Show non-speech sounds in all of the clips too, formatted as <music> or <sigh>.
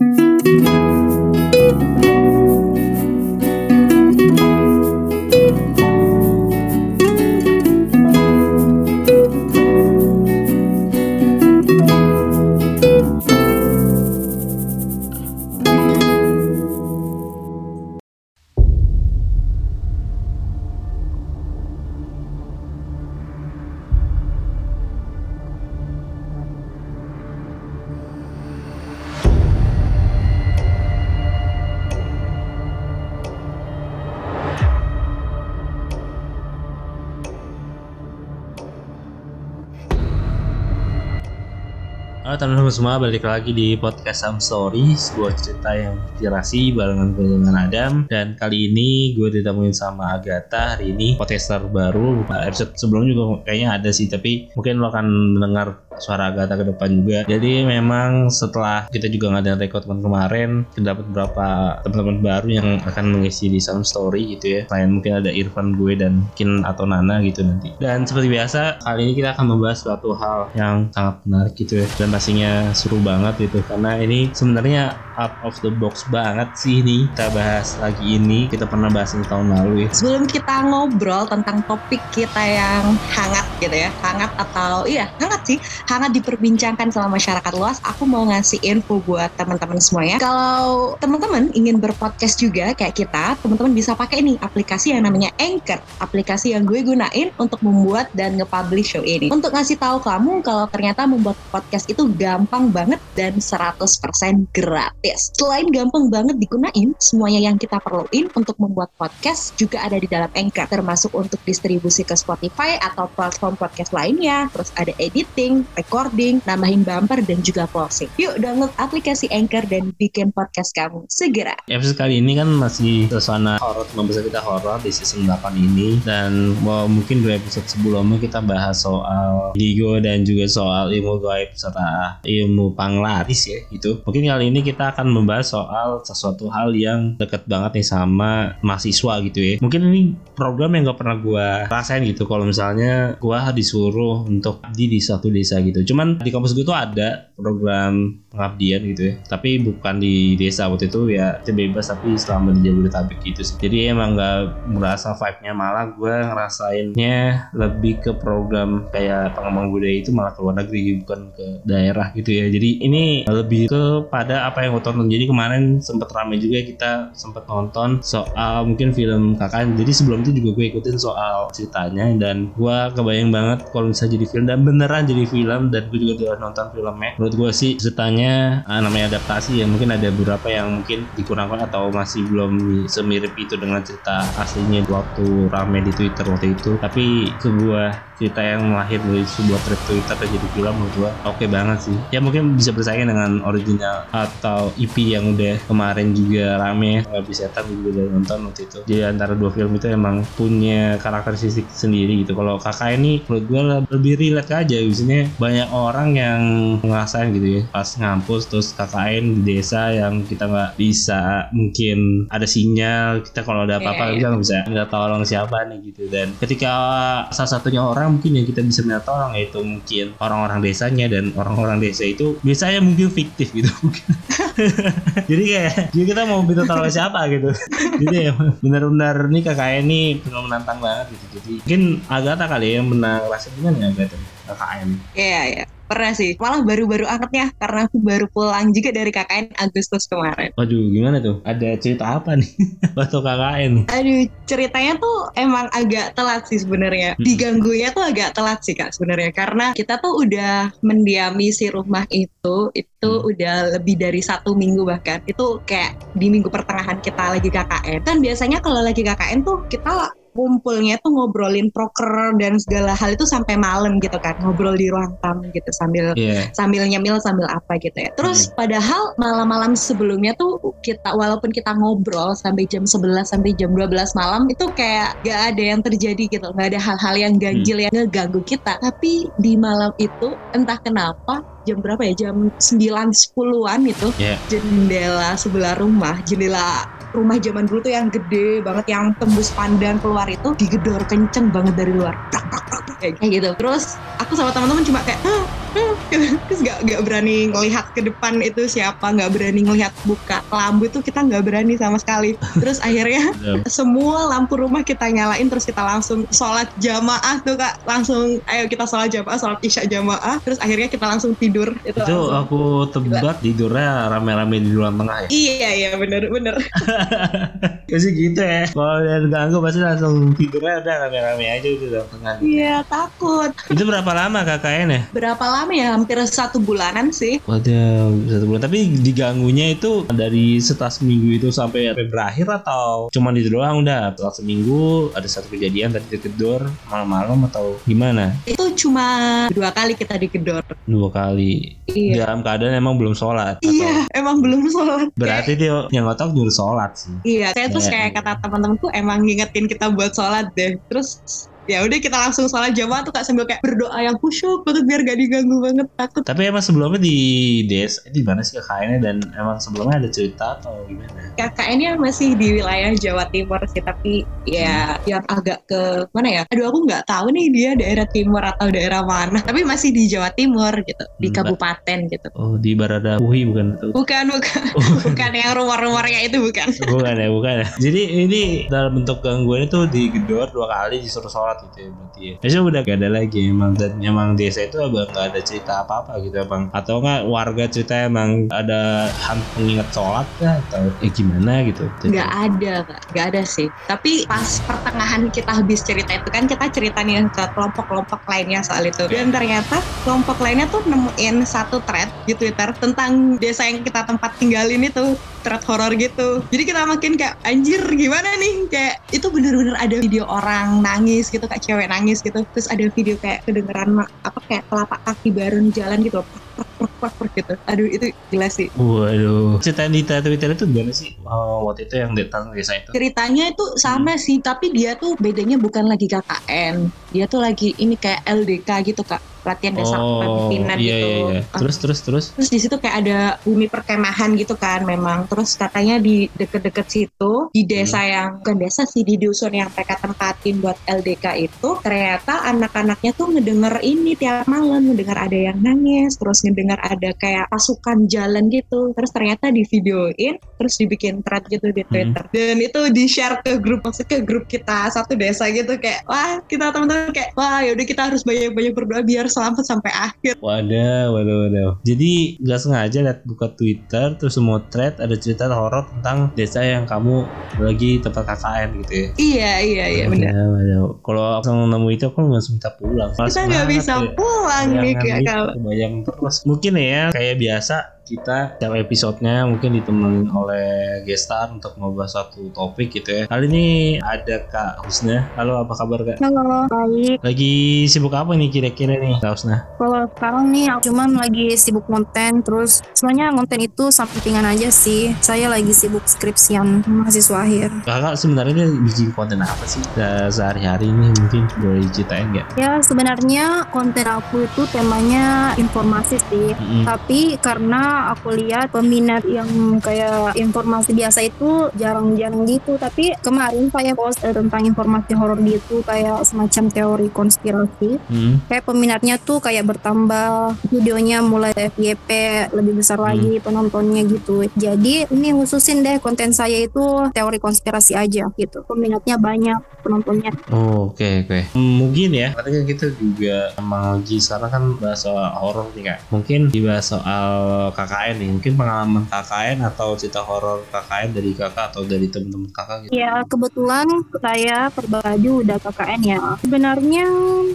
Halo semua, balik lagi di podcast Sam Story Sebuah cerita yang inspirasi barengan dengan Adam. Dan kali ini gue ditemuin sama Agatha Hari ini podcaster baru Episode sebelumnya juga kayaknya ada sih Tapi mungkin lo akan mendengar suara Agatha ke depan juga. Jadi memang setelah kita juga ngadain rekrutmen kemarin, kita dapat beberapa teman-teman baru yang akan mengisi di Sound Story gitu ya. Selain mungkin ada Irfan gue dan Kin atau Nana gitu nanti. Dan seperti biasa, kali ini kita akan membahas suatu hal yang sangat menarik gitu ya. Dan pastinya seru banget gitu karena ini sebenarnya out of the box banget sih ini kita bahas lagi ini kita pernah bahas ini tahun lalu ya sebelum kita ngobrol tentang topik kita yang hangat gitu ya hangat atau iya hangat sih hangat diperbincangkan sama masyarakat luas, aku mau ngasih info buat teman-teman semuanya. Kalau teman-teman ingin berpodcast juga kayak kita, teman-teman bisa pakai nih aplikasi yang namanya Anchor, aplikasi yang gue gunain untuk membuat dan nge-publish show ini. Untuk ngasih tahu kamu kalau ternyata membuat podcast itu gampang banget dan 100% gratis. Selain gampang banget digunain, semuanya yang kita perluin untuk membuat podcast juga ada di dalam Anchor, termasuk untuk distribusi ke Spotify atau platform podcast lainnya, terus ada editing, recording, nambahin bumper, dan juga closing. Yuk download aplikasi Anchor dan bikin podcast kamu segera. Episode kali ini kan masih suasana horor, membesar kita horor di season 8 ini dan mau mungkin dua episode sebelumnya kita bahas soal Digo dan juga soal ilmu gaib serta ilmu panglaris ya gitu. Mungkin kali ini kita akan membahas soal sesuatu hal yang deket banget nih sama mahasiswa gitu ya. Mungkin ini program yang gak pernah gue rasain gitu kalau misalnya gue disuruh untuk di di satu desa cuman di kampus gue tuh ada program pengabdian gitu ya. Tapi bukan di desa. Waktu itu ya itu bebas tapi selama di Jabodetabek gitu sih. Jadi emang gak merasa vibe-nya. Malah gue ngerasainnya lebih ke program kayak pengembang budaya itu malah ke luar negeri bukan ke daerah gitu ya. Jadi ini lebih kepada apa yang gue tonton. Jadi kemarin sempet rame juga kita sempet nonton soal mungkin film kakak. Jadi sebelum itu juga gue ikutin soal ceritanya. Dan gue kebayang banget kalau bisa jadi film dan beneran jadi film dan gue juga udah nonton filmnya. Menurut gue sih ceritanya ah, namanya adaptasi ya mungkin ada beberapa yang mungkin dikurangkan atau masih belum semirip itu dengan cerita aslinya waktu rame di Twitter waktu itu. Tapi sebuah cerita yang lahir dari sebuah thread Twitter dan jadi film menurut gua oke okay banget sih. Ya mungkin bisa bersaing dengan original atau EP yang udah kemarin juga rame nggak bisa tapi juga udah nonton waktu itu. Jadi antara dua film itu emang punya karakteristik sendiri gitu. Kalau kakak ini menurut gua lebih relate aja biasanya banyak orang yang ngerasain gitu ya pas ngampus terus KKN di desa yang kita nggak bisa mungkin ada sinyal kita kalau ada apa-apa yeah, kita nggak bisa nggak tolong siapa nih gitu. Dan ketika salah satunya orang mungkin yang kita bisa minta tolong yaitu mungkin orang-orang desanya dan orang-orang desa itu biasanya mungkin fiktif gitu. Mungkin <laughs> jadi kayak jadi kita mau minta tolong siapa gitu. <laughs> Jadi ya benar-benar nih kakak ini benar menantang banget gitu. Jadi mungkin Agatha kali ya yang benar rasa gimana ya Agatha KKN iya yeah, iya yeah pernah sih. Malah baru-baru angetnya karena aku baru pulang juga dari KKN Agustus kemarin. Waduh gimana tuh? Ada cerita apa nih? <laughs> Waktu KKN aduh ceritanya tuh emang agak telat sih sebenarnya. Hmm. diganggunya tuh agak telat sih kak sebenarnya. Karena kita tuh udah mendiami si rumah itu itu hmm. udah lebih dari satu minggu bahkan. Itu kayak di minggu pertengahan kita lagi KKN kan biasanya kalau lagi KKN tuh kita kumpulnya tuh ngobrolin proker dan segala hal itu sampai malam gitu kan ngobrol di ruang tamu gitu sambil yeah. sambil nyemil sambil apa gitu ya terus hmm. padahal malam-malam sebelumnya tuh kita walaupun kita ngobrol sampai jam 11 sampai jam 12 malam itu kayak gak ada yang terjadi gitu gak ada hal-hal yang ganjil hmm. yang ngeganggu kita tapi di malam itu entah kenapa jam berapa ya jam 9 10-an gitu yeah. jendela sebelah rumah jendela rumah zaman dulu tuh yang gede banget yang tembus pandang keluar itu digedor kenceng banget dari luar. Kayak gitu. Terus aku sama teman-teman cuma kayak "Hmm," <laughs> terus nggak nggak berani ngelihat ke depan itu siapa nggak berani ngelihat buka lampu itu kita nggak berani sama sekali terus akhirnya <laughs> semua lampu rumah kita nyalain terus kita langsung sholat jamaah tuh kak langsung ayo kita sholat jamaah sholat isya jamaah terus akhirnya kita langsung tidur itu, Itu langsung. aku tebak tidurnya rame-rame di ruang tengah ya. iya iya bener bener <laughs> Pasti gitu ya. Kalau yang ganggu pasti langsung tidurnya udah rame-rame aja di ruang tengah. iya takut Itu berapa lama KKN ya? berapa lama ya hampir satu bulanan sih Waduh, satu bulan. Tapi diganggunya itu dari setelah seminggu itu sampai sampai berakhir atau cuma itu doang udah setelah seminggu ada satu kejadian tadi digedor malam-malam atau gimana? itu cuma dua kali kita digedor Dua kali. iya Dalam keadaan emang belum sholat. atau- iya emang belum sholat Berarti dia yang ngotok nyuruh sholat sih. Iya, saya terus Iya, kayak kata teman-temanku emang ngingetin kita buat sholat deh. Terus ya udah kita langsung sholat jamaah tuh kak sambil kayak berdoa yang khusyuk untuk biar gak diganggu banget takut. Tapi emang sebelumnya di des di mana sih KKN-nya dan emang sebelumnya ada cerita atau gimana? KKN-nya masih di wilayah Jawa Timur sih, tapi ya yang agak ke mana ya? Aduh aku nggak tahu nih dia daerah timur atau daerah mana. Tapi masih di Jawa Timur gitu, di Hmm, kabupaten gitu. Oh di Barada Puhi bukan itu? Bukan, bukan, <laughs> bukan yang rumor-rumornya itu bukan. bukan ya bukan ya jadi ini dalam bentuk gangguan itu digedor dua kali disuruh sholat gitu ya berarti ya Biasanya udah gak ada lagi emang dan emang desa itu abang gak ada cerita apa apa gitu abang atau enggak warga cerita emang ada hantu pengingat sholat ya atau eh gimana gitu Nggak ada, Kak. Nggak ada sih. Tapi pas pertengahan kita habis cerita itu kan kita cerita nih ke kelompok-kelompok lainnya soal itu. Dan ternyata kelompok lainnya tuh nemuin satu thread di Twitter tentang desa yang kita tempat tinggalin itu thread horor gitu. Jadi kita makin kayak anjir gimana nih kayak itu bener-bener ada video orang nangis gitu kayak cewek nangis gitu. Terus ada video kayak kedengeran apa kayak telapak kaki bareng jalan gitu. Gitu. Aduh itu gila sih. waduh cerita di Twitter itu gimana sih Oh, waktu itu yang tentang desa itu ceritanya itu sama sih tapi dia tuh bedanya bukan lagi KKN dia tuh lagi ini kayak LDK gitu kak pelatihan desa oh kepemimpinan iya gitu iya iya Ah, terus terus terus terus di situ kayak ada bumi perkemahan gitu kan memang terus katanya di deket-deket situ di desa Hmm. yang bukan desa sih di dusun yang mereka tempatin buat LDK itu ternyata anak-anaknya tuh ngedenger ini tiap malam ngedenger ada yang nangis terus ngedenger ada kayak pasukan jalan gitu terus ternyata di videoin terus dibikin thread gitu di Hmm. Twitter dan itu di share ke grup maksudnya ke grup kita satu desa gitu kayak wah kita teman-teman kayak wah yaudah kita harus banyak-banyak berdoa biar selamat sampai akhir Waduh, waduh, waduh. Jadi nggak sengaja liat buka Twitter terus semua thread ada cerita horor tentang desa yang kamu lagi tempat KKN gitu ya. iya iya iya benar. Kalau langsung nemu itu aku langsung minta pulang. Kita nggak bisa ya. pulang nih kayak itu, kalau kebayang terus. Mungkin ya kayak biasa kita tiap episodenya mungkin ditemenin oleh gestar untuk membahas satu topik gitu ya. Kali ini ada Kak Husna. Halo, apa kabar Kak? Halo, baik. Lagi sibuk apa nih kira-kira nih Kak Husna? Kalau sekarang nih aku cuman lagi sibuk konten, terus sebenarnya konten itu sampingan aja sih. Saya lagi sibuk skripsian mahasiswa akhir. Kakak sebenarnya bikin konten apa sih Se- sehari-hari ini mungkin boleh diceritain nggak? Ya sebenarnya konten aku itu temanya informasi sih. Mm-mm. Tapi karena aku lihat peminat yang kayak informasi biasa itu jarang-jarang gitu. Tapi kemarin saya post eh, tentang informasi horor gitu kayak semacam teori konspirasi. Mm. kayak peminatnya tuh kayak bertambah videonya mulai FYP lebih besar lagi penontonnya gitu jadi ini khususin deh konten saya itu teori konspirasi aja gitu peminatnya banyak penontonnya Oh, oke oke. Hmm, Mungkin ya, karena kan kita juga emang lagi sekarang kan bahas soal horor nih kak. Mungkin dibahas soal KKN nih. Mungkin pengalaman KKN atau cerita horor KKN dari kakak atau dari teman-teman kakak gitu. ya kebetulan saya berbaju udah KKN ya. Sebenarnya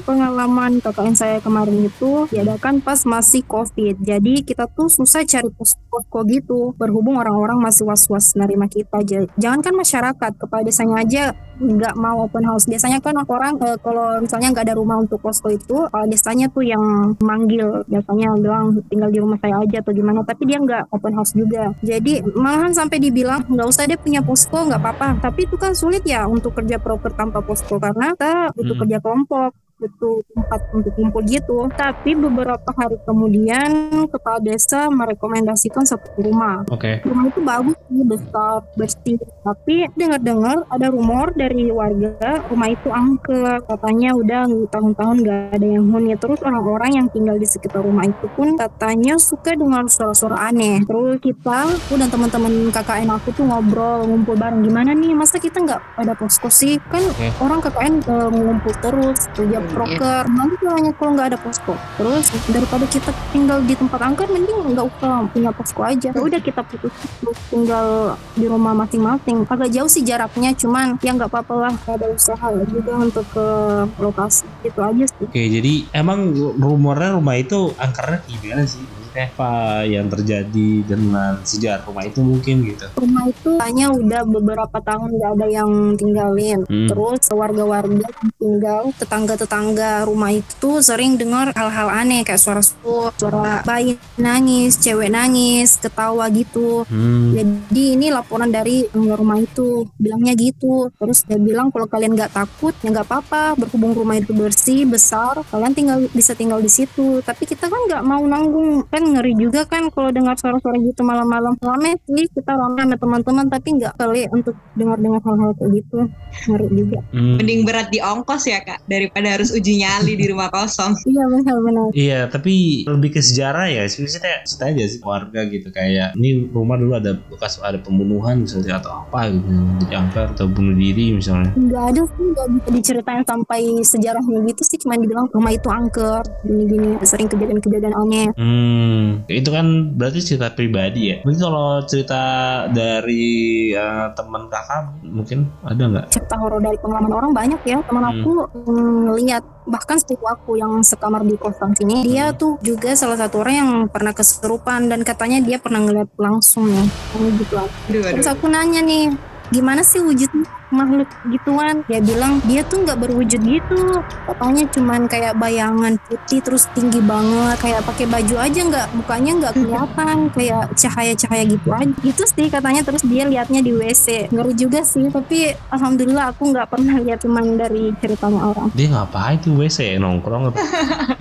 pengalaman KKN saya kemarin itu diadakan pas masih covid. Jadi kita tuh susah cari posko gitu. Berhubung orang-orang masih was-was nerima kita. Aja jangankan masyarakat kepala desanya aja nggak mau open house. Biasanya kan orang eh, kalau misalnya nggak ada rumah untuk posko itu kepala desanya tuh yang manggil. Biasanya bilang tinggal di rumah saya aja atau gimana tapi dia nggak open house juga. Jadi malahan sampai dibilang nggak usah dia punya posko nggak apa-apa. Tapi itu kan sulit ya untuk kerja proker tanpa posko karena kita butuh Hmm. kerja kelompok butuh tempat untuk kumpul gitu. Tapi beberapa hari kemudian kepala desa merekomendasikan satu rumah. Oke. Rumah itu bagus sih, besar, bersih. Tapi dengar-dengar ada rumor dari warga rumah itu angker. Katanya udah tahun-tahun gak ada yang huni. Terus orang-orang yang tinggal di sekitar rumah itu pun katanya suka dengar suara-suara aneh. Terus kita, aku dan teman-teman KKN aku tuh ngobrol, ngumpul bareng. Gimana nih, masa kita nggak ada posko sih? Kan Oke. orang KKN eh, ngumpul terus, Hmm, proker. Nanti namanya kalau nggak ada posko. Terus daripada kita tinggal di tempat angker, mending nggak usah punya posko aja. Ya udah kita putus tinggal di rumah masing-masing. Agak jauh sih jaraknya, cuman ya nggak apa-apa lah. Ada usaha juga untuk ke lokasi. Itu aja sih. Oke, jadi emang rumornya rumah itu angkernya gimana sih? Maksudnya apa yang terjadi dengan sejarah rumah itu mungkin gitu? Rumah itu hanya udah beberapa tahun nggak ada yang tinggalin. Hmm. Terus warga-warga yang tinggal tetangga-tetangga rumah itu sering dengar hal-hal aneh kayak suara suara, suara bayi nangis, cewek nangis, ketawa gitu. Hmm. Jadi ini laporan dari penghuni rumah itu bilangnya gitu. Terus dia bilang kalau kalian nggak takut ya nggak apa-apa. Berhubung rumah itu bersih besar, kalian tinggal bisa tinggal di situ. Tapi kita kan nggak mau nanggung kan ngeri juga kan kalau dengar suara-suara gitu malam-malam. Rame sih kita rame sama teman-teman tapi nggak kali untuk dengar-dengar hal-hal kayak gitu. Ngeri juga. Hmm. Mending berat di ongkos ya kak daripada harus uji nyali di rumah kosong. <laughs> Iya benar-benar. Iya, tapi lebih ke sejarah ya. Sebenarnya cerita aja sih warga gitu kayak ini rumah dulu ada bekas ada pembunuhan misalnya atau apa gitu, jadi angker atau bunuh diri misalnya. Nggak ada sih nggak bisa diceritain sampai sejarahnya gitu sih. Cuma dibilang rumah itu angker gini-gini sering kejadian-kejadian aneh. Hmm, itu kan berarti cerita pribadi ya. Mungkin kalau cerita dari eh, teman kakak mungkin ada nggak? cerita horor dari pengalaman orang banyak ya teman Hmm. aku ngeliat bahkan sepupu aku yang sekamar di kosan sini dia Hmm. tuh juga salah satu orang yang pernah kesurupan dan katanya dia pernah ngeliat langsung ya gitu. Aduh, terus aku nanya nih gimana sih wujud makhluk gituan. Dia bilang dia tuh nggak berwujud gitu. Katanya cuman kayak bayangan putih terus tinggi banget. Kayak pakai baju aja nggak mukanya nggak kelihatan. <laughs> Kayak cahaya-cahaya gitu aja. Gitu sih katanya. Terus dia liatnya di WC ngeri juga sih. Tapi alhamdulillah aku nggak pernah lihat cuman dari ceritanya orang. Dia ngapain tuh WC nongkrong apa?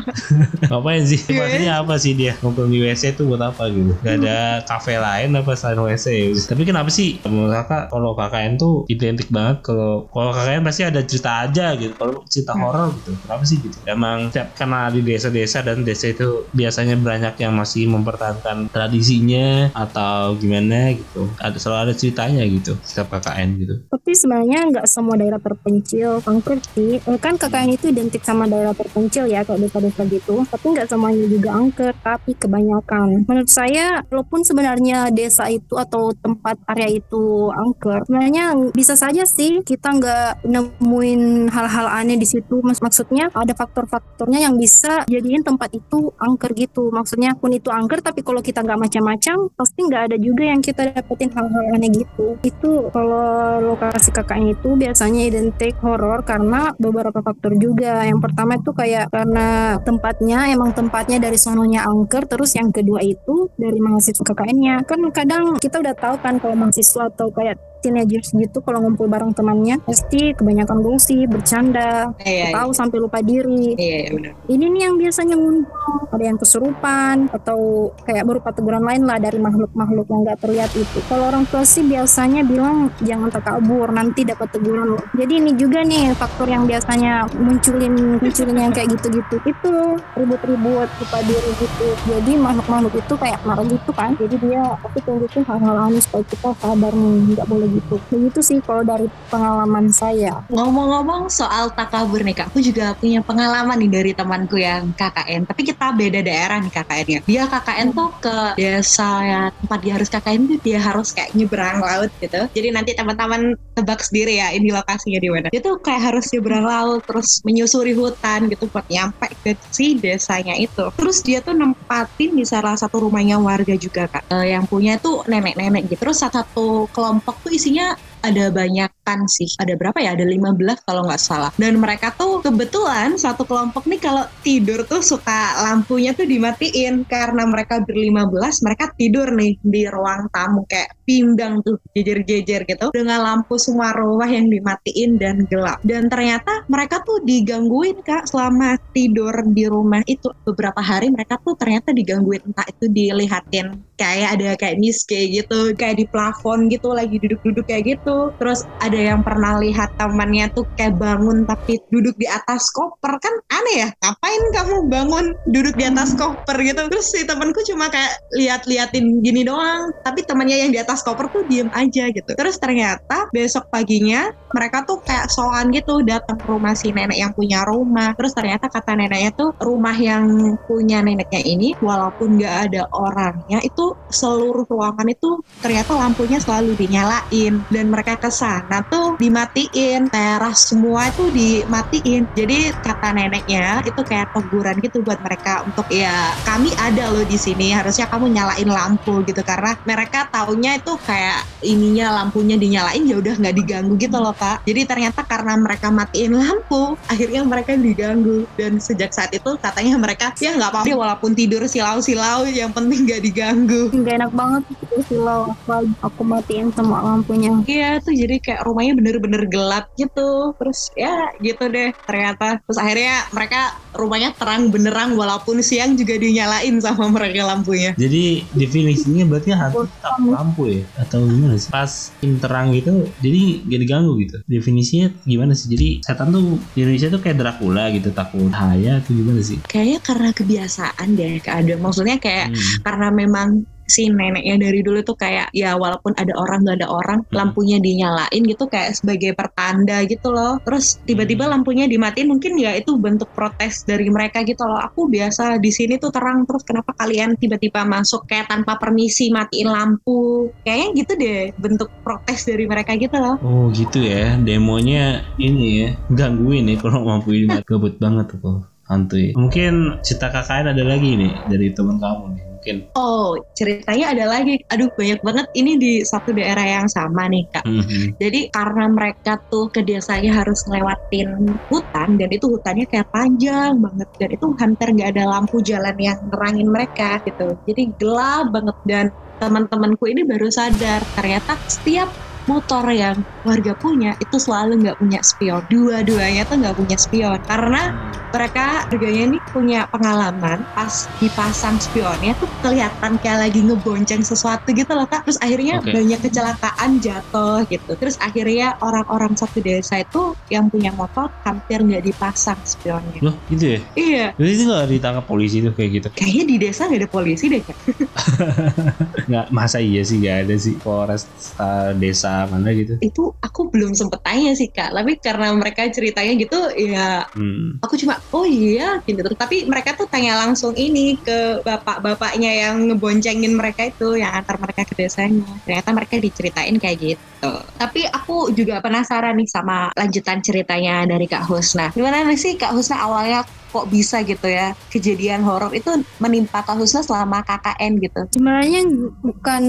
<laughs> ngapain sih? Maksudnya apa sih dia? Nongkrong di WC tuh buat apa gitu? Gak ada <laughs> kafe lain apa selain WC? Tapi kenapa sih menurut kakak kalau KKN tuh identik banget kalau kalau KKN pasti ada cerita aja gitu. Kalau cerita horor gitu, kenapa sih gitu? Emang setiap karena di desa-desa dan desa itu biasanya banyak yang masih mempertahankan tradisinya atau gimana gitu. Ada selalu ada ceritanya gitu setiap KKN gitu. tapi sebenarnya nggak semua daerah terpencil angker sih kan KKN itu identik sama daerah terpencil ya kayak desa-desa gitu tapi nggak semuanya juga angker tapi kebanyakan menurut saya walaupun sebenarnya desa itu atau tempat area itu angker sebenarnya bisa saja sih kita nggak nemuin hal-hal aneh di situ. Maksudnya ada faktor-faktornya yang bisa jadiin tempat itu angker gitu. Maksudnya pun itu angker tapi kalau kita nggak macam-macam pasti nggak ada juga yang kita dapetin hal-hal aneh gitu. Itu kalau lokasi KKN itu biasanya identik horor karena beberapa faktor juga. Yang pertama itu kayak karena tempatnya emang tempatnya dari sononya angker terus yang kedua itu dari mahasiswa KKN-nya kan kadang kita udah tahu kan kalau mahasiswa atau kayak teenagers gitu kalau ngumpul bareng temannya pasti kebanyakan gongsi bercanda Iya, iya, tahu sampai lupa diri. Iya, iya, benar. ini nih yang biasanya muncul ada yang kesurupan atau kayak berupa teguran lain lah dari makhluk-makhluk yang nggak terlihat itu. Kalau orang tua sih biasanya bilang jangan takabur nanti dapat teguran. Loh jadi ini juga nih faktor yang biasanya munculin munculin yang kayak gitu-gitu. Itu ribut-ribut lupa diri gitu. Jadi makhluk-makhluk itu kayak marah gitu kan. Jadi dia pasti tunjukin hal-hal aneh supaya kita sadar nih nggak boleh gitu begitu sih kalau dari pengalaman saya Ngomong-ngomong soal takabur nih kak, aku juga punya pengalaman nih dari temanku yang KKN. Tapi kita beda daerah nih KKN-nya. Dia KKN tuh ke desa ya tempat dia harus KKN tuh dia harus kayak nyebrang laut gitu. Jadi nanti teman-teman tebak sendiri ya ini lokasinya di mana. Dia tuh kayak harus nyebrang laut terus menyusuri hutan gitu buat nyampe ke si desanya itu. Terus dia tuh nempatin di salah satu rumahnya warga juga kak. Eh, yang punya tuh nenek-nenek gitu. Terus satu kelompok tuh isinya ada banyakan sih. Ada berapa ya? Ada 15 kalau nggak salah. Dan mereka tuh kebetulan satu kelompok nih kalau tidur tuh suka lampunya tuh dimatiin karena mereka berlima belas mereka tidur nih di ruang tamu kayak pinggang tuh jejer-jejer gitu dengan lampu semua rumah yang dimatiin dan gelap. Dan ternyata mereka tuh digangguin kak selama tidur di rumah itu beberapa hari mereka tuh ternyata digangguin entah itu dilihatin kayak ada kayak miske gitu kayak di plafon gitu lagi duduk-duduk kayak gitu. Terus ada yang pernah lihat temannya tuh kayak bangun tapi duduk di atas koper. Kan aneh ya ngapain kamu bangun duduk di atas koper gitu? Terus si temanku cuma kayak lihat-liatin gini doang tapi temannya yang di atas koper tuh diem aja gitu. Terus ternyata besok paginya mereka tuh kayak soan gitu datang ke rumah si nenek yang punya rumah. Terus ternyata kata neneknya tuh rumah yang punya neneknya ini walaupun nggak ada orangnya itu seluruh ruangan itu ternyata lampunya selalu dinyalain dan mereka ke sana tuh dimatiin. Teras semua itu dimatiin. Jadi kata neneknya itu kayak teguran gitu buat mereka untuk ya kami ada loh di sini. Harusnya kamu nyalain lampu gitu. Karena mereka taunya itu kayak ininya lampunya dinyalain ya udah nggak diganggu gitu loh pak. Jadi ternyata karena mereka matiin lampu akhirnya mereka diganggu. Dan sejak saat itu katanya mereka ya nggak apa-apa walaupun tidur silau-silau yang penting nggak diganggu Gak enak banget gitu silau apalagi aku matiin semua lampunya. Iya tuh jadi kayak rumahnya bener-bener gelap gitu Terus ya gitu deh ternyata Terus akhirnya mereka rumahnya terang benerang Walaupun siang juga dinyalain sama mereka lampunya Jadi definisinya berarti hantu tak lampu ya atau gimana sih? Pas terang gitu, jadi gak diganggu gitu. Definisinya gimana sih? Jadi setan tuh di Indonesia tuh kayak Dracula gitu, takut bahaya atau gimana sih? Kayaknya karena kebiasaan deh keadaan Maksudnya kayak Hmm. karena memang si neneknya dari dulu tuh kayak ya walaupun ada orang nggak ada orang Hmm. lampunya dinyalain gitu kayak sebagai pertanda gitu loh. Terus tiba-tiba Hmm. lampunya dimatiin mungkin ya itu bentuk protes dari mereka gitu loh. Aku biasa di sini tuh terang terus kenapa kalian tiba-tiba masuk kayak tanpa permisi matiin lampu? Kayaknya gitu deh bentuk protes dari mereka gitu loh. Oh gitu ya, demonya ini ya gangguin ya kalau mampu ini. Gabut banget tuh hantu ya. Mungkin cerita KKN ada lagi nih dari teman kamu nih mungkin. oh ceritanya ada lagi aduh banyak banget ini di satu daerah yang sama nih kak Mhm. Jadi karena mereka tuh ke desanya harus ngelewatin hutan dan itu hutannya kayak panjang banget dan itu hampir nggak ada lampu jalan yang nerangin mereka gitu. Jadi gelap banget dan teman-temanku ini baru sadar ternyata setiap motor yang warga punya itu selalu nggak punya spion. Dua-duanya tuh nggak punya spion karena mereka harganya ini punya pengalaman pas dipasang spionnya tuh kelihatan kayak lagi ngebonceng sesuatu gitu loh kak terus akhirnya Oke. banyak kecelakaan jatuh gitu terus akhirnya orang-orang satu desa itu yang punya motor hampir nggak dipasang spionnya Loh gitu ya? iya Jadi itu nggak ditangkap polisi tuh kayak gitu? kayaknya di desa nggak ada polisi deh kak <laughs> Nggak masa iya sih nggak ada sih Polres uh, desa mana gitu? itu aku belum sempet tanya sih kak. Tapi karena mereka ceritanya gitu ya Hmm. aku cuma oh iya gitu. Tapi mereka tuh tanya langsung ini ke bapak-bapaknya yang ngeboncengin mereka itu yang antar mereka ke desanya. Ternyata mereka diceritain kayak gitu. Tapi aku juga penasaran nih sama lanjutan ceritanya dari Kak Husna. Gimana sih Kak Husna awalnya kok bisa gitu ya kejadian horor itu menimpa Kak Husna selama KKN gitu. Sebenarnya bukan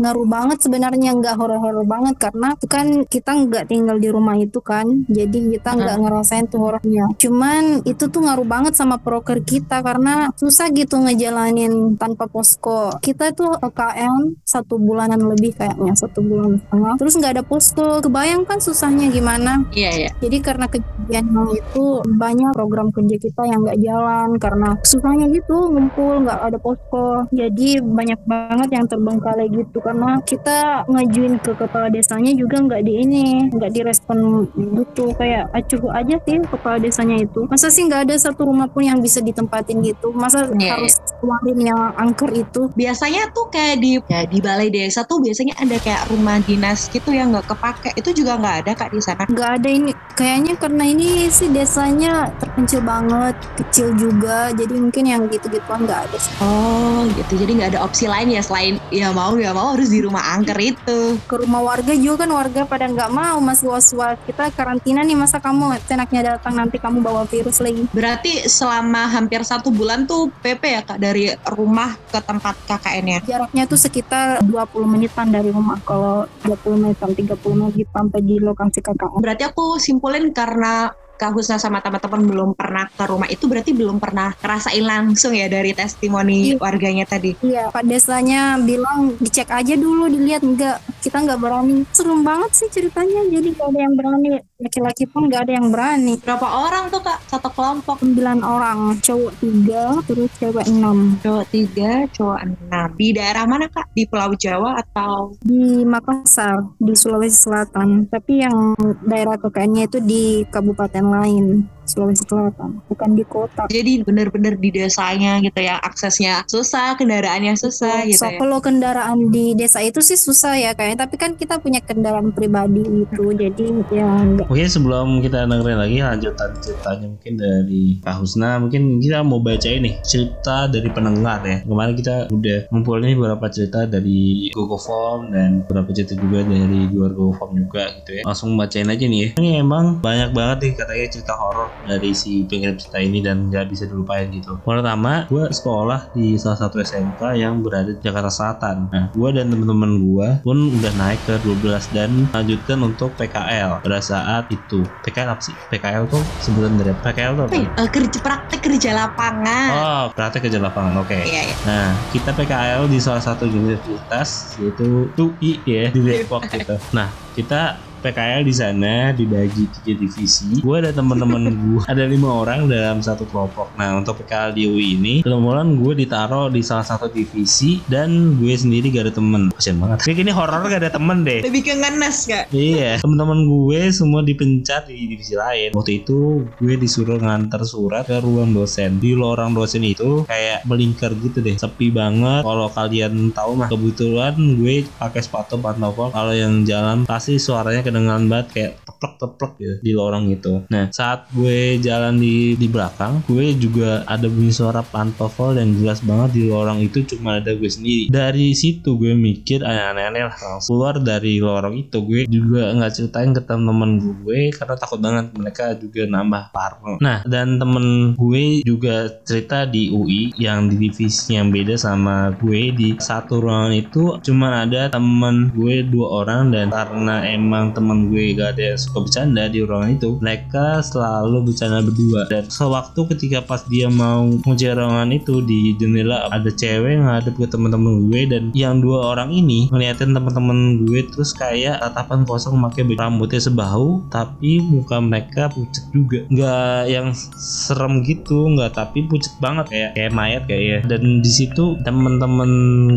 ngaruh banget sebenarnya nggak horor-horor banget karena kan kita nggak tinggal di rumah itu kan jadi kita nggak ngerasain tuh horornya. Cuman itu tuh ngaruh banget sama proker kita karena susah gitu ngejalanin tanpa posko. Kita tuh KKN satu bulanan lebih kayaknya satu bulan setengah. Terus nggak ada posko. Kebayang kan susahnya gimana? Iya iya. Jadi karena kejadian hal itu banyak program kerja kita yang nggak jalan karena susahnya gitu ngumpul nggak ada posko. Jadi banyak banget yang terbengkalai gitu karena kita ngajuin ke kepala desanya juga nggak di ini nggak direspon gitu kayak acuh aja sih kepala desanya itu. Masa sih nggak ada satu rumah pun yang bisa ditempatin gitu? Masa Iya, harus keluarin yang angker itu? biasanya tuh kayak di ya, di balai desa tuh biasanya ada kayak rumah dinas gitu yang nggak kepake itu juga nggak ada kak di sana nggak ada ini kayaknya karena ini sih desanya terpencil banget kecil juga jadi mungkin yang gitu-gituan nggak ada sih. Oh gitu, jadi nggak ada opsi lain ya selain ya mau nggak mau harus di rumah angker itu. ke rumah warga juga kan warga pada nggak mau masih was-was kita karantina nih masa kamu enaknya datang nanti kamu bawa virus lagi Berarti selama hampir satu bulan tuh PP ya kak dari rumah ke tempat KKN-nya. jaraknya tuh sekitar 20 menitan dari rumah kalau 20 menitan 30 menit sampai di lokasi KKN Berarti aku simpulin karena Kak Husna sama teman-teman belum pernah ke rumah itu berarti belum pernah ngerasain langsung ya dari testimoni Iya. warganya tadi. Iya, Pak Desanya bilang dicek aja dulu, dilihat enggak. Kita nggak berani. Serem banget sih ceritanya. Jadi nggak ada yang berani. Laki-laki pun nggak ada yang berani. Berapa orang tuh kak? Satu kelompok. 9 orang, cowok tiga, terus cewek 6 Cowok tiga, cowok enam. Di daerah mana kak? Di Pulau Jawa atau? di Makassar, di Sulawesi Selatan. Tapi yang daerah KKN-nya itu di kabupaten lain, Sulawesi Selatan, bukan di kota. Jadi bener-bener di desanya gitu ya aksesnya susah, kendaraannya susah gitu so, ya. kalau kendaraan di desa itu sih susah ya kayaknya, tapi kan kita punya kendaraan pribadi gitu, jadi ya nggak Oke sebelum kita dengerin lagi lanjutan ceritanya mungkin dari Kak Husna mungkin kita mau baca ini cerita dari pendengar ya. Kemarin kita udah ngumpulin beberapa cerita dari Google Form dan beberapa cerita juga dari luar Google Form juga gitu ya. Langsung bacain aja nih ya. Ini emang banyak banget nih katanya cerita horor dari si pengirim cerita ini dan nggak bisa dilupain gitu pertama gue sekolah di salah satu SMK yang berada di Jakarta Selatan nah gue dan teman-teman gue pun udah naik ke 12 dan lanjutkan untuk PKL pada saat itu PKL apa sih? PKL tuh sebutan dari? PKL tuh apa? Eh, kerja praktek kerja lapangan. Oh, praktek kerja lapangan. Oke. Iya, iya. Nah, kita PKL di salah satu universitas yaitu UI ya di Depok <laughs> gitu. Nah, kita PKL di sana dibagi tiga divisi. Gue ada teman-teman <laughs> gue ada lima orang dalam satu kelompok. Nah untuk PKL di UI ini kebetulan gue ditaruh di salah satu divisi dan gue sendiri gak ada temen. Kasian banget. Kayak gini horor gak ada temen deh. Lebih ke ngenes kak. Iya, teman-teman gue semua dipencat di divisi lain. Waktu itu gue disuruh nganter surat ke ruang dosen. Di lorong dosen itu kayak melingkar gitu deh, sepi banget. Kalau kalian tahu mah, kebetulan gue pakai sepatu pantofel. Kalau yang jalan pasti suaranya kedengaran banget kayak teplek teplek gitu di lorong itu. Nah, saat gue jalan di di belakang, gue juga ada bunyi suara pantofel dan jelas banget di lorong itu cuma ada gue sendiri. Dari situ gue mikir aneh-aneh lah langsung keluar dari lorong itu gue juga nggak ceritain ke teman-teman gue karena takut banget mereka juga nambah parno. Nah dan temen gue juga cerita di UI yang di divisi yang beda sama gue di satu ruangan itu cuma ada temen gue dua orang dan karena emang temen gue gak ada yang suka bercanda di ruangan itu mereka selalu bercanda berdua. Dan sewaktu ketika pas dia mau kunci ruangan itu di jendela ada cewek ngadep ke teman-teman gue dan yang dua orang ini ngeliatin teman-teman gue terus kayak tatapan kosong pakai rambutnya sebahu tapi muka mereka pucat juga. Nggak yang serem gitu nggak tapi pucat banget. Kayak kayak mayat kayak dan di situ teman-teman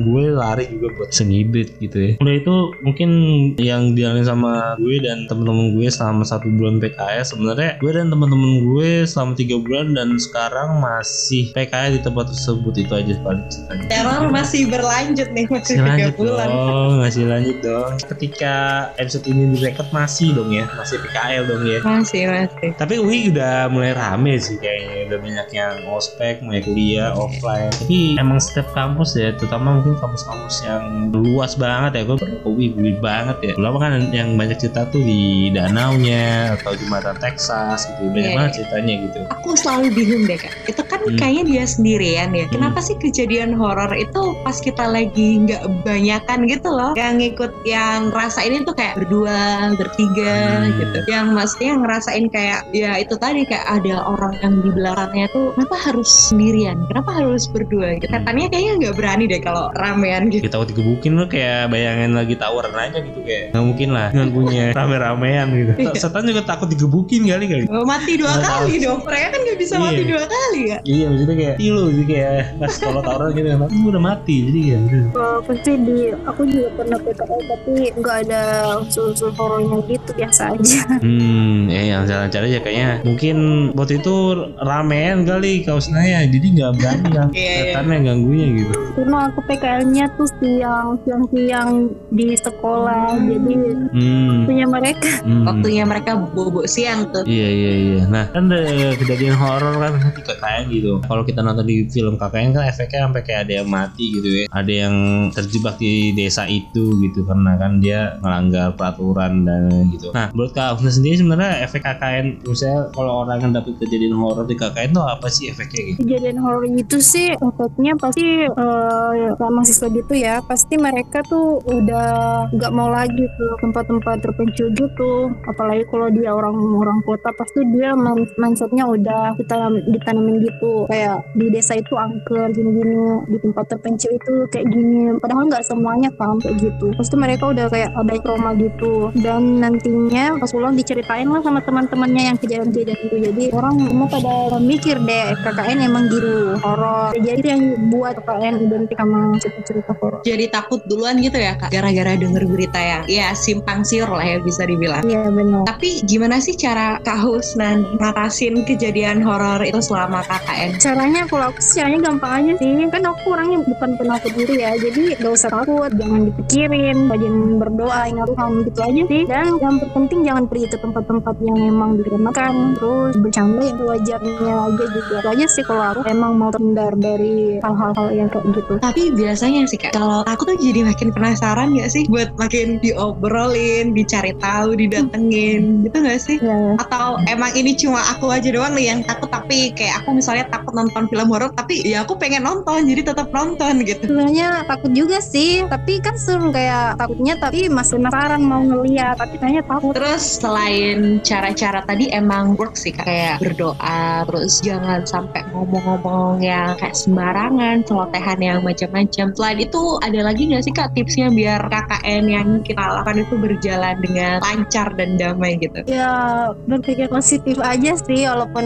gue lari juga buat sengibrit gitu ya. Udah itu mungkin yang dialami sama gue dan teman-teman gue selama satu bulan PKS sebenarnya gue dan teman-teman gue selama tiga bulan dan sekarang masih PKS di tempat tersebut. Itu aja paling ceritanya. Teror masih berlanjut nih masih tiga bulan. dong masih lanjut dong. Ketika episode ini direkod masih dong ya. Masih PKL dong ya. Masih masih. tapi UI udah mulai rame sih kayaknya. Udah banyak yang ospek mulai kuliah offline. Tapi emang setiap kampus ya terutama mungkin kampus-kampus yang luas banget ya. Gue pernah ke UI banget ya. Lama kan yang banyak cerita tuh di danaunya atau di mata Texas gitu banyak Iya, banget ceritanya gitu Aku selalu bingung deh kak. Itu kan Hmm. kayaknya dia sendirian ya. Kenapa sih kejadian horor itu pas kita lagi nggak banyakan gitu loh? Yang ngikut yang ngerasain itu kayak berdua, bertiga Hmm. gitu. Yang maksudnya ngerasain kayak ya itu tadi kayak ada orang yang di belakangnya tuh kenapa harus sendirian? Kenapa harus berdua? Gitu. Hmm. Katanya kayaknya nggak berani deh kalau ramean gitu. kita takut digebukin lo kayak bayangin lagi tawuran aja gitu kayak nggak mungkin lah dengan punya rame-ramean gitu Iya. setan juga takut digebukin kali kali Oh, mati dua tahu. kali dong. Mereka kan nggak bisa mati Iya. dua kali ya. iya maksudnya kayak ih lo jadi kayak pas kalau tawuran gitu tapi gue udah mati jadi ya Kalau pasti di aku juga pernah PKL tapi nggak ada unsur-unsur horornya gitu biasa aja. Hmm, ya yang jalan-jalan aja kayaknya mungkin waktu itu ramean kali kaosnya jadi nggak berani yang Iya, iya. setannya ganggunya gitu. Cuma aku PKL-nya tuh siang siang-siang di sekolah jadi Hmm, waktunya mereka Hmm. Waktunya mereka bobo siang tuh. Iya iya iya. Nah kan ada kejadian horor kan di KKN gitu. Kalau kita nonton di film KKN kan efeknya sampai kayak ada yang mati gitu ya. Ada yang terjebak di desa itu gitu karena kan dia melanggar peraturan dan gitu. Nah menurut Kak Husna sendiri sebenarnya efek KKN misalnya kalau orang yang dapet kejadian horor di KKN tuh apa sih efeknya gitu? kejadian horor itu sih efeknya pasti eh mahasiswa gitu ya pasti mereka tuh udah nggak mau lagi ke tempat-tempat terpencil gitu. Apalagi kalau dia orang orang kota pasti dia min- mindsetnya udah ditanam, ditanamin gitu. Kayak di desa itu angker gini-gini di tempat terpencil itu kayak gini. Padahal nggak semuanya kan kayak gitu. Pasti mereka udah kayak ada trauma gitu. Dan nantinya pas pulang diceritain lah sama teman-temannya yang kejadian-kejadian itu. Jadi orang semua pada mikir deh KKN emang gitu horor. Jadi itu yang buat KKN identik sama cerita-cerita horor. Jadi takut duluan gitu ya kak. Gara-gara denger berita yang ya simpang siur lah ya bisa dibilang. iya benar. Tapi gimana sih cara Kak Husna ngatasin kejadian horor itu selama KKN? caranya kalau aku sih caranya gampang aja sih. Kan aku orangnya bukan penakut diri ya jadi gak usah takut jangan dipikirin rajin berdoa ingat Tuhan gitu aja sih. Dan yang terpenting jangan pergi ke tempat-tempat yang emang direnakan terus bercanda yang wajarnya aja juga. Itu aja sih kalau aku emang mau terhindar dari hal-hal yang kayak gitu. Tapi biasanya sih kak, kalau aku tuh jadi makin penasaran gak sih? Buat makin diobrolin, dicari tahu, didatengin, gitu gak sih? ya Atau emang ini cuma aku aja doang nih yang takut tapi kayak aku misalnya takut nonton film horor tapi ya aku pengen nonton jadi tetap nonton gitu. sebenarnya takut juga sih tapi kan seru kayak takutnya tapi masih penasaran mau ngeliat tapi kayaknya takut Terus selain cara-cara tadi emang work sih Kak. kayak berdoa, terus jangan sampai ngomong-ngomong yang kayak sembarangan, celotehan yang macam-macam. Selain itu ada lagi nggak sih kak tipsnya biar KKN yang kita lakukan itu berjalan dengan lancar dan damai gitu? ya berpikir positif aja sih walaupun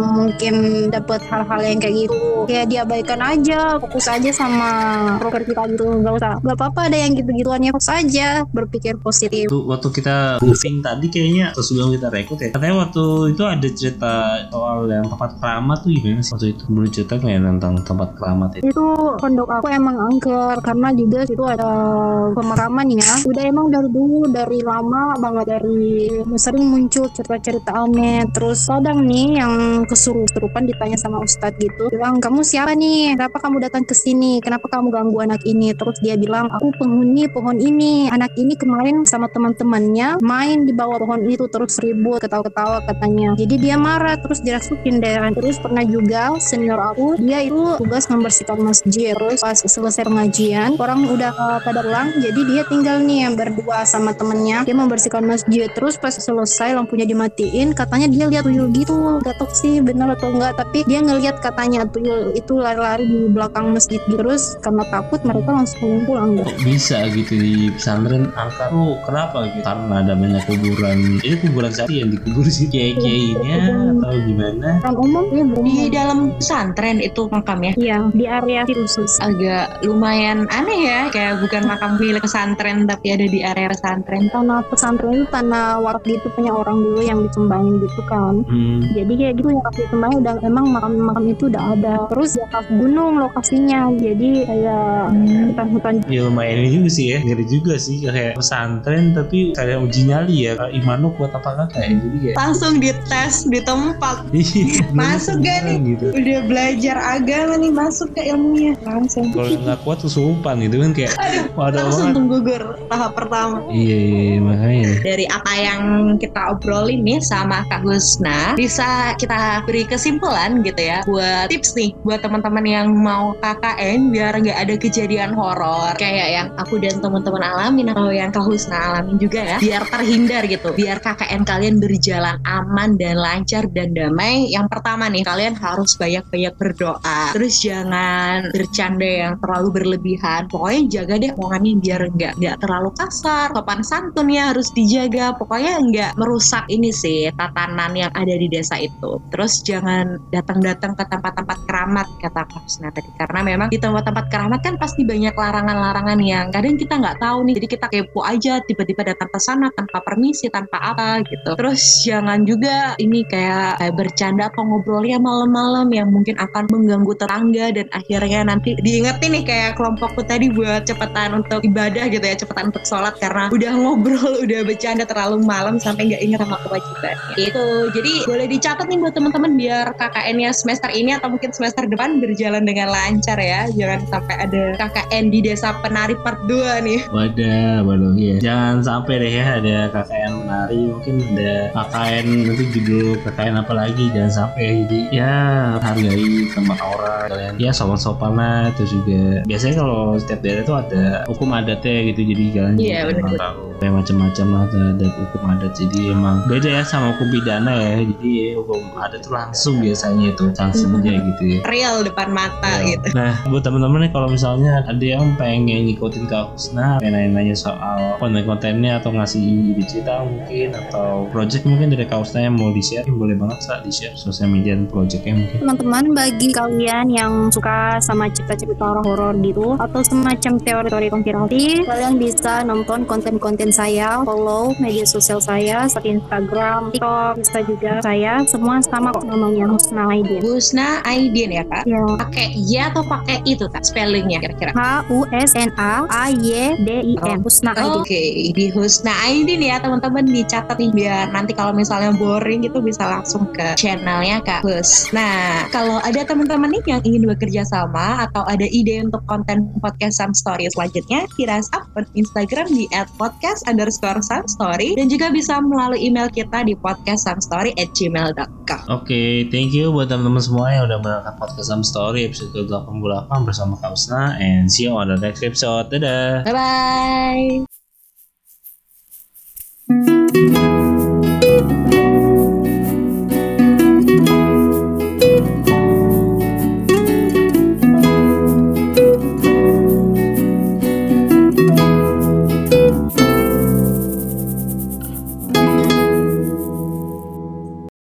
mungkin dapat hal-hal yang kayak gitu. Kayak diabaikan aja fokus aja sama proker kita gitu. Nggak usah nggak apa-apa ada yang gitu-gituan ya fokus aja berpikir positif. Waktu, waktu kita briefing tadi kayaknya atau sebelum kita rekrut ya katanya waktu itu ada cerita soal yang tempat keramat tuh gimana sih? Waktu itu boleh cerita nggak ya tentang tempat keramat itu itu pondok aku emang angker karena juga situ ada pemakaman ya. Udah emang dari dulu dari lama banget dari sering muncul cerita-cerita aneh terus kadang nih yang kesurupan ditanya sama ustadz gitu. Bilang kamu siapa nih? Kenapa kamu datang ke sini? Kenapa kamu ganggu anak ini? Terus dia bilang aku penghuni pohon ini. Anak ini kemarin sama teman-temannya main di bawah pohon itu terus ribut ketawa-ketawa katanya. Jadi dia marah terus dirasukin deh. Terus pernah juga senior aku dia itu tugas membersihkan masjid. Terus pas selesai pengajian orang udah pada pulang. Jadi dia tinggal nih yang berdua sama temennya dia membersihkan masjid. Terus pas selesai lampunya dimatiin katanya dia lihat tuyul gitu. Gak tau sih benar atau enggak tapi dia ngelihat katanya tuyul itu lari-lari di belakang masjid gitu. terus karena takut mereka langsung pulang kok bisa gitu di pesantren? Angka tuh kenapa gitu? Karena ada banyak kuburan. Ini kuburan siapa yang dikubur sih? Kiai kiainya atau gimana? Orang umum ya Di dalam pesantren itu makamnya iya di area khusus. Agak lumayan aneh ya kayak bukan makam milik pesantren tapi ada di area pesantren. Tanah pesantren itu tanah warak gitu punya orang dulu yang disembangin gitu kan. Hmm, jadi kayak gitu yang waktu kemarin udah emang makam-makam itu udah ada. Terus di atas gunung lokasinya. Jadi kayak hutan-hutan. Ya lumayan ini juga sih ya. Ngeri juga sih kayak pesantren tapi kayak uji nyali ya. Iman lu kuat apa kagak ya jadi kayak Langsung dites di tempat. <laughs> Iya, Masuk gak nih? gitu. Udah belajar agama nih masuk ke ilmunya. Langsung. kalau nggak kuat kesurupan gitu kan kayak <laughs> ada Langsung banget gugur tahap pertama. iya iya iya, makanya Dari apa yang kita obrolin nih sama Kak Husna, bisa kita beri kesimpulan gitu ya buat tips nih buat teman-teman yang mau KKN biar nggak ada kejadian horor. Kayak yang aku dan teman-teman alamin atau yang Kak Husna alamin juga ya, biar terhindar gitu, biar KKN kalian berjalan aman dan lancar dan damai. Yang pertama nih kalian harus banyak-banyak berdoa, terus jangan bercanda yang terlalu berlebihan. Pokoknya jaga deh omongannya biar nggak nggak terlalu kasar, sopan santun ya harus dijaga. Pokoknya nggak merusak ini sih tatanan yang ada di desa itu. Terus jangan datang-datang ke tempat-tempat keramat kata Kak Husna tadi, karena memang di tempat-tempat keramat kan pasti banyak larangan-larangan yang kadang kita nggak tahu nih. Jadi kita kepo aja tiba-tiba datang ke sana tanpa permisi, tanpa apa gitu. Terus jangan juga ini kayak, kayak bercanda atau ngobrolnya malam-malam yang mungkin akan mengganggu tetangga dan akhirnya nanti diingetin nih kayak kelompokku tadi buat cepetan untuk ibadah gitu ya cepetan untuk sholat karena udah ngobrol ngobrol udah bercanda terlalu malam sampai nggak ingat sama kewajiban itu jadi boleh dicatat nih buat teman-teman biar KKN-nya semester ini atau mungkin semester depan berjalan dengan lancar ya. Jangan sampai ada KKN di desa penari part 2 nih. Wadah waduh ya jangan sampai deh ya ada KKN menari mungkin ada KKN nanti judul KKN apa lagi jangan sampai. Jadi ya hargai tempat orang kalian. Ya sopan-sopan lah itu juga. Biasanya kalau setiap daerah itu ada hukum adatnya gitu jadi kalian Iya, juga benar. tahu kayak macam-macam lah ada hukum adat jadi emang beda ya sama hukum pidana ya jadi ya, hukum adat tuh langsung biasanya itu sanksinya gitu ya real depan mata Iya. gitu Nah, buat temen-temen nih kalau misalnya ada yang pengen ngikutin Kak Husna, pengen nanya-nanya soal konten-kontennya atau ngasih ide cerita mungkin atau project mungkin dari Kak Husna yang mau di-share, boleh banget Sa di-share sosial media dan projectnya mungkin. Teman-teman bagi kalian yang suka sama cerita-cerita horor gitu atau semacam teori-teori konspirasi, kalian bisa nonton konten-konten saya, follow media sosial saya seperti Instagram, TikTok, bisa juga saya, semua sama kok namanya Husna Aidin. Husna Aidin ya kak Ya, pakai Y atau pakai itu tak spellingnya kira-kira H U S N A A Y D I N Husna Aidin. Oke, di Husna Aidin ya teman-teman dicatat nih biar nanti kalau misalnya boring gitu bisa langsung ke channelnya Kak Hus. Nah, kalau ada teman-teman nih yang ingin bekerja sama atau ada ide untuk konten podcast Some Story selanjutnya, kiras up Instagram di @podcast underscore story dan juga bisa melalui email kita di podcastsomestory at gmail.com. Oke, thank you buat teman-teman semua yang udah menonton podcast Some Story episode ke-88 bersama Kak Husna and see you on the next episode. Dadah! Bye bye.